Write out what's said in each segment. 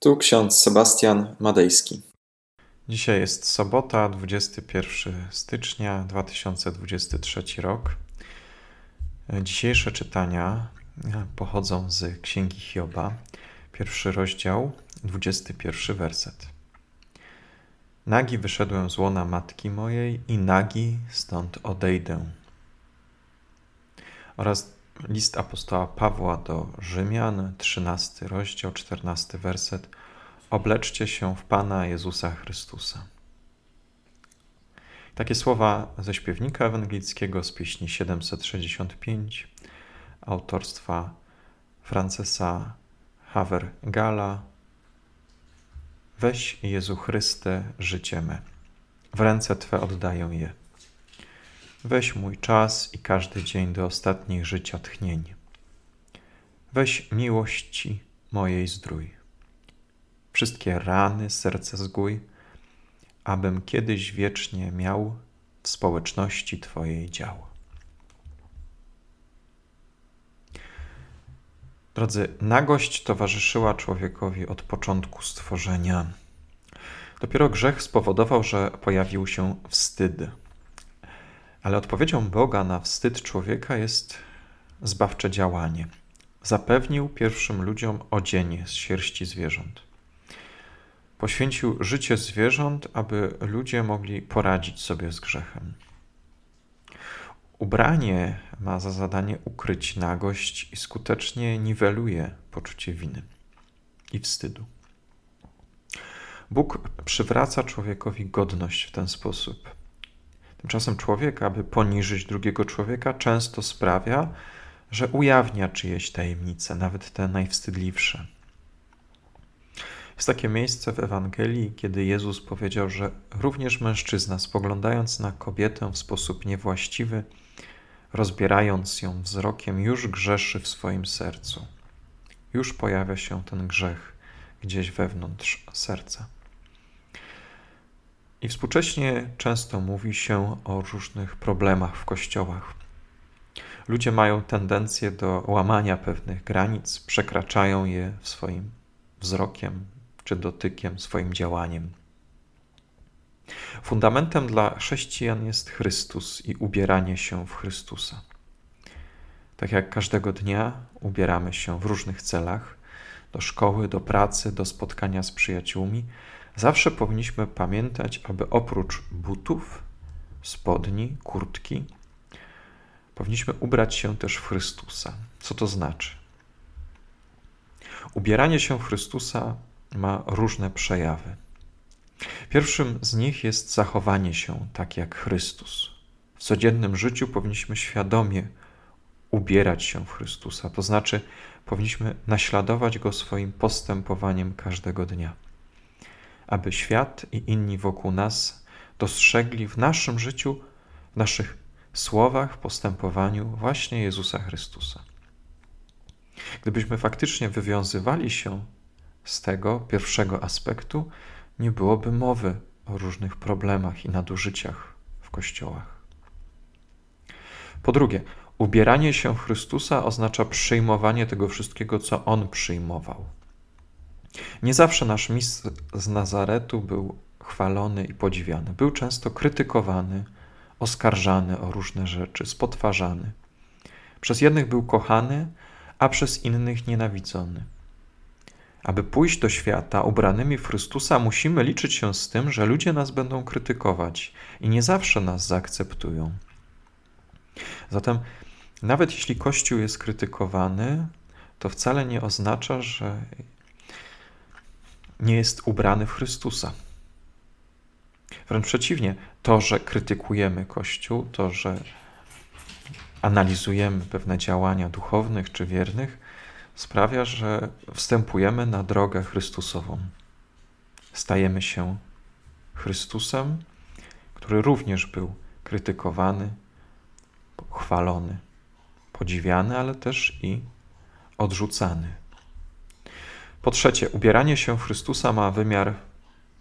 Tu ksiądz Sebastian Madejski. Dzisiaj jest sobota, 21 stycznia 2023 rok. Dzisiejsze czytania pochodzą z Księgi Hioba, pierwszy rozdział, 21 werset. Nagi wyszedłem z łona matki mojej i nagi stąd odejdę. Oraz list apostoła Pawła do Rzymian, 13 rozdział, 14 werset. Obleczcie się w Pana Jezusa Chrystusa. Takie słowa ze śpiewnika ewangelickiego z pieśni 765 autorstwa Francesa Havergala. Weź Jezu Chryste życie me, w ręce Twe oddaję je. Weź mój czas i każdy dzień do ostatnich życia tchnień. Weź miłości mojej zdrój. Wszystkie rany serce zgój, abym kiedyś wiecznie miał w społeczności Twojej dział. Drodzy, nagość towarzyszyła człowiekowi od początku stworzenia. Dopiero grzech spowodował, że pojawił się wstyd ale odpowiedzią Boga na wstyd człowieka jest zbawcze działanie. Zapewnił pierwszym ludziom odzienie z sierści zwierząt. Poświęcił życie zwierząt, aby ludzie mogli poradzić sobie z grzechem. Ubranie ma za zadanie ukryć nagość i skutecznie niweluje poczucie winy i wstydu. Bóg przywraca człowiekowi godność w ten sposób. Tymczasem człowiek, aby poniżyć drugiego człowieka, często sprawia, że ujawnia czyjeś tajemnice, nawet te najwstydliwsze. Jest takie miejsce w Ewangelii, kiedy Jezus powiedział, że również mężczyzna, spoglądając na kobietę w sposób niewłaściwy, rozbierając ją wzrokiem, już grzeszy w swoim sercu. Już pojawia się ten grzech gdzieś wewnątrz serca. I współcześnie często mówi się o różnych problemach w kościołach. Ludzie mają tendencję do łamania pewnych granic, przekraczają je swoim wzrokiem czy dotykiem, swoim działaniem. Fundamentem dla chrześcijan jest Chrystus i ubieranie się w Chrystusa. Tak jak każdego dnia ubieramy się w różnych celach do szkoły, do pracy, do spotkania z przyjaciółmi, Zawsze powinniśmy pamiętać, aby oprócz butów, spodni, kurtki, powinniśmy ubrać się też w Chrystusa. Co to znaczy? Ubieranie się w Chrystusa ma różne przejawy. Pierwszym z nich jest zachowanie się tak jak Chrystus. W codziennym życiu powinniśmy świadomie ubierać się w Chrystusa, to znaczy powinniśmy naśladować Go swoim postępowaniem każdego dnia aby świat i inni wokół nas dostrzegli w naszym życiu, w naszych słowach, postępowaniu właśnie Jezusa Chrystusa. Gdybyśmy faktycznie wywiązywali się z tego pierwszego aspektu, nie byłoby mowy o różnych problemach i nadużyciach w kościołach. Po drugie, ubieranie się w Chrystusa oznacza przyjmowanie tego wszystkiego, co On przyjmował. Nie zawsze nasz mistrz z Nazaretu był chwalony i podziwiany. Był często krytykowany, oskarżany o różne rzeczy, spotwarzany. Przez jednych był kochany, a przez innych nienawidzony. Aby pójść do świata ubranymi w Chrystusa, musimy liczyć się z tym, że ludzie nas będą krytykować i nie zawsze nas zaakceptują. Zatem, nawet jeśli Kościół jest krytykowany, to wcale nie oznacza, że nie jest ubrany w Chrystusa. Wręcz przeciwnie, to, że krytykujemy Kościół, to, że analizujemy pewne działania duchownych czy wiernych, sprawia, że wstępujemy na drogę Chrystusową. Stajemy się Chrystusem, który również był krytykowany, chwalony, podziwiany, ale też i odrzucany. Po trzecie, ubieranie się w Chrystusa ma wymiar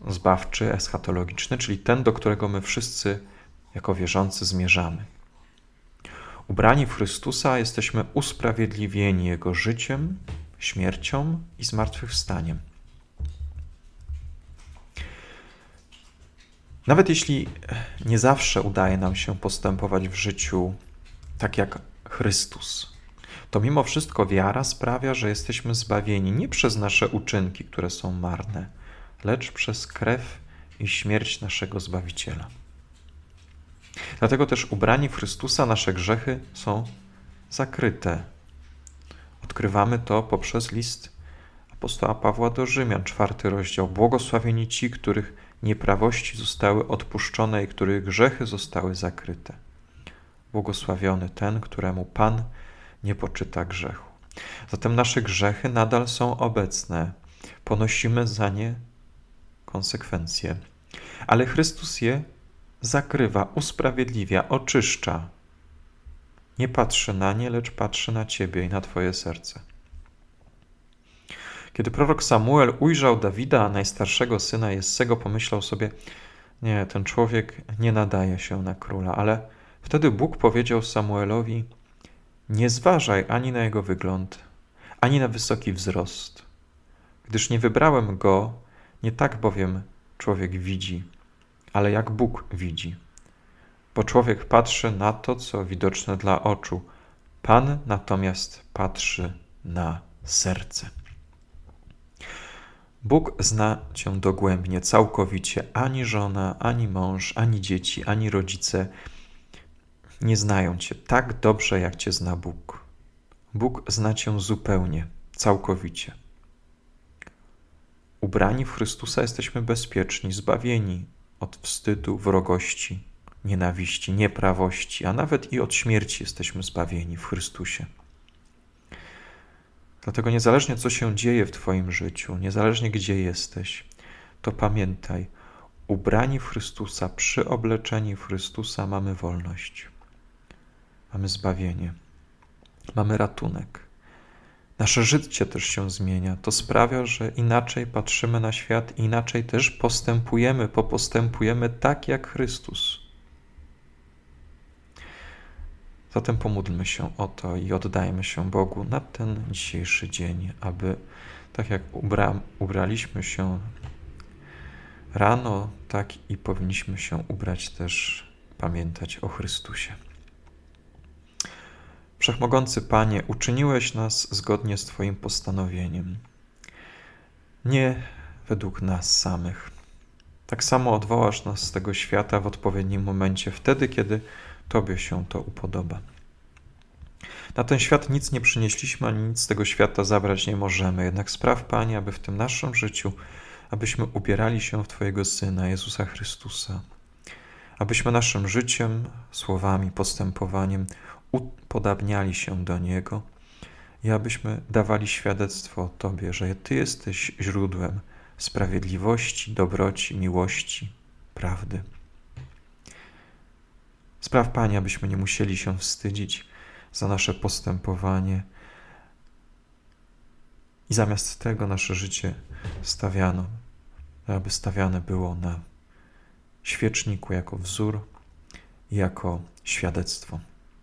zbawczy, eschatologiczny, czyli ten, do którego my wszyscy jako wierzący zmierzamy. Ubrani w Chrystusa jesteśmy usprawiedliwieni Jego życiem, śmiercią i zmartwychwstaniem. Nawet jeśli nie zawsze udaje nam się postępować w życiu tak jak Chrystus, to mimo wszystko wiara sprawia, że jesteśmy zbawieni nie przez nasze uczynki, które są marne, lecz przez krew i śmierć naszego Zbawiciela. Dlatego też ubrani w Chrystusa nasze grzechy są zakryte. Odkrywamy to poprzez list apostoła Pawła do Rzymian, czwarty rozdział. Błogosławieni ci, których nieprawości zostały odpuszczone i których grzechy zostały zakryte. Błogosławiony ten, któremu Pan nie poczyta grzechu. Zatem nasze grzechy nadal są obecne. Ponosimy za nie konsekwencje. Ale Chrystus je zakrywa, usprawiedliwia, oczyszcza. Nie patrzy na nie, lecz patrzy na ciebie i na twoje serce. Kiedy prorok Samuel ujrzał Dawida, najstarszego syna Jessego, pomyślał sobie: Nie, ten człowiek nie nadaje się na króla, ale wtedy Bóg powiedział Samuelowi: Nie zważaj ani na jego wygląd, ani na wysoki wzrost, gdyż nie wybrałem go, nie tak bowiem człowiek widzi, ale jak Bóg widzi. Bo człowiek patrzy na to, co widoczne dla oczu, Pan natomiast patrzy na serce. Bóg zna cię dogłębnie, całkowicie. Ani żona, ani mąż, ani dzieci, ani rodzice nie znają cię tak dobrze, jak cię zna Bóg. Bóg zna cię zupełnie, całkowicie. Ubrani w Chrystusa jesteśmy bezpieczni, zbawieni od wstydu, wrogości, nienawiści, nieprawości, a nawet i od śmierci jesteśmy zbawieni w Chrystusie. Dlatego niezależnie co się dzieje w Twoim życiu, niezależnie gdzie jesteś, to pamiętaj, ubrani w Chrystusa, przyobleczeni w Chrystusa mamy wolność, mamy zbawienie, mamy ratunek. Nasze życie też się zmienia. To sprawia, że inaczej patrzymy na świat, inaczej też postępujemy, popostępujemy tak jak Chrystus. Zatem pomódlmy się o to i oddajmy się Bogu na ten dzisiejszy dzień, aby tak jak ubra, ubraliśmy się rano, tak i powinniśmy się ubrać też, pamiętać o Chrystusie. Wszechmogący Panie, uczyniłeś nas zgodnie z Twoim postanowieniem, nie według nas samych. Tak samo odwołasz nas z tego świata w odpowiednim momencie, wtedy, kiedy Tobie się to upodoba. Na ten świat nic nie przynieśliśmy, ani nic z tego świata zabrać nie możemy. Jednak spraw, Panie, aby w tym naszym życiu, abyśmy ubierali się w Twojego Syna, Jezusa Chrystusa, abyśmy naszym życiem, słowami, postępowaniem upodabniali się do Niego i abyśmy dawali świadectwo o Tobie, że Ty jesteś źródłem sprawiedliwości, dobroci, miłości, prawdy. Spraw, Panie, abyśmy nie musieli się wstydzić za nasze postępowanie i zamiast tego nasze życie stawiano, aby stawiane było na świeczniku jako wzór jako świadectwo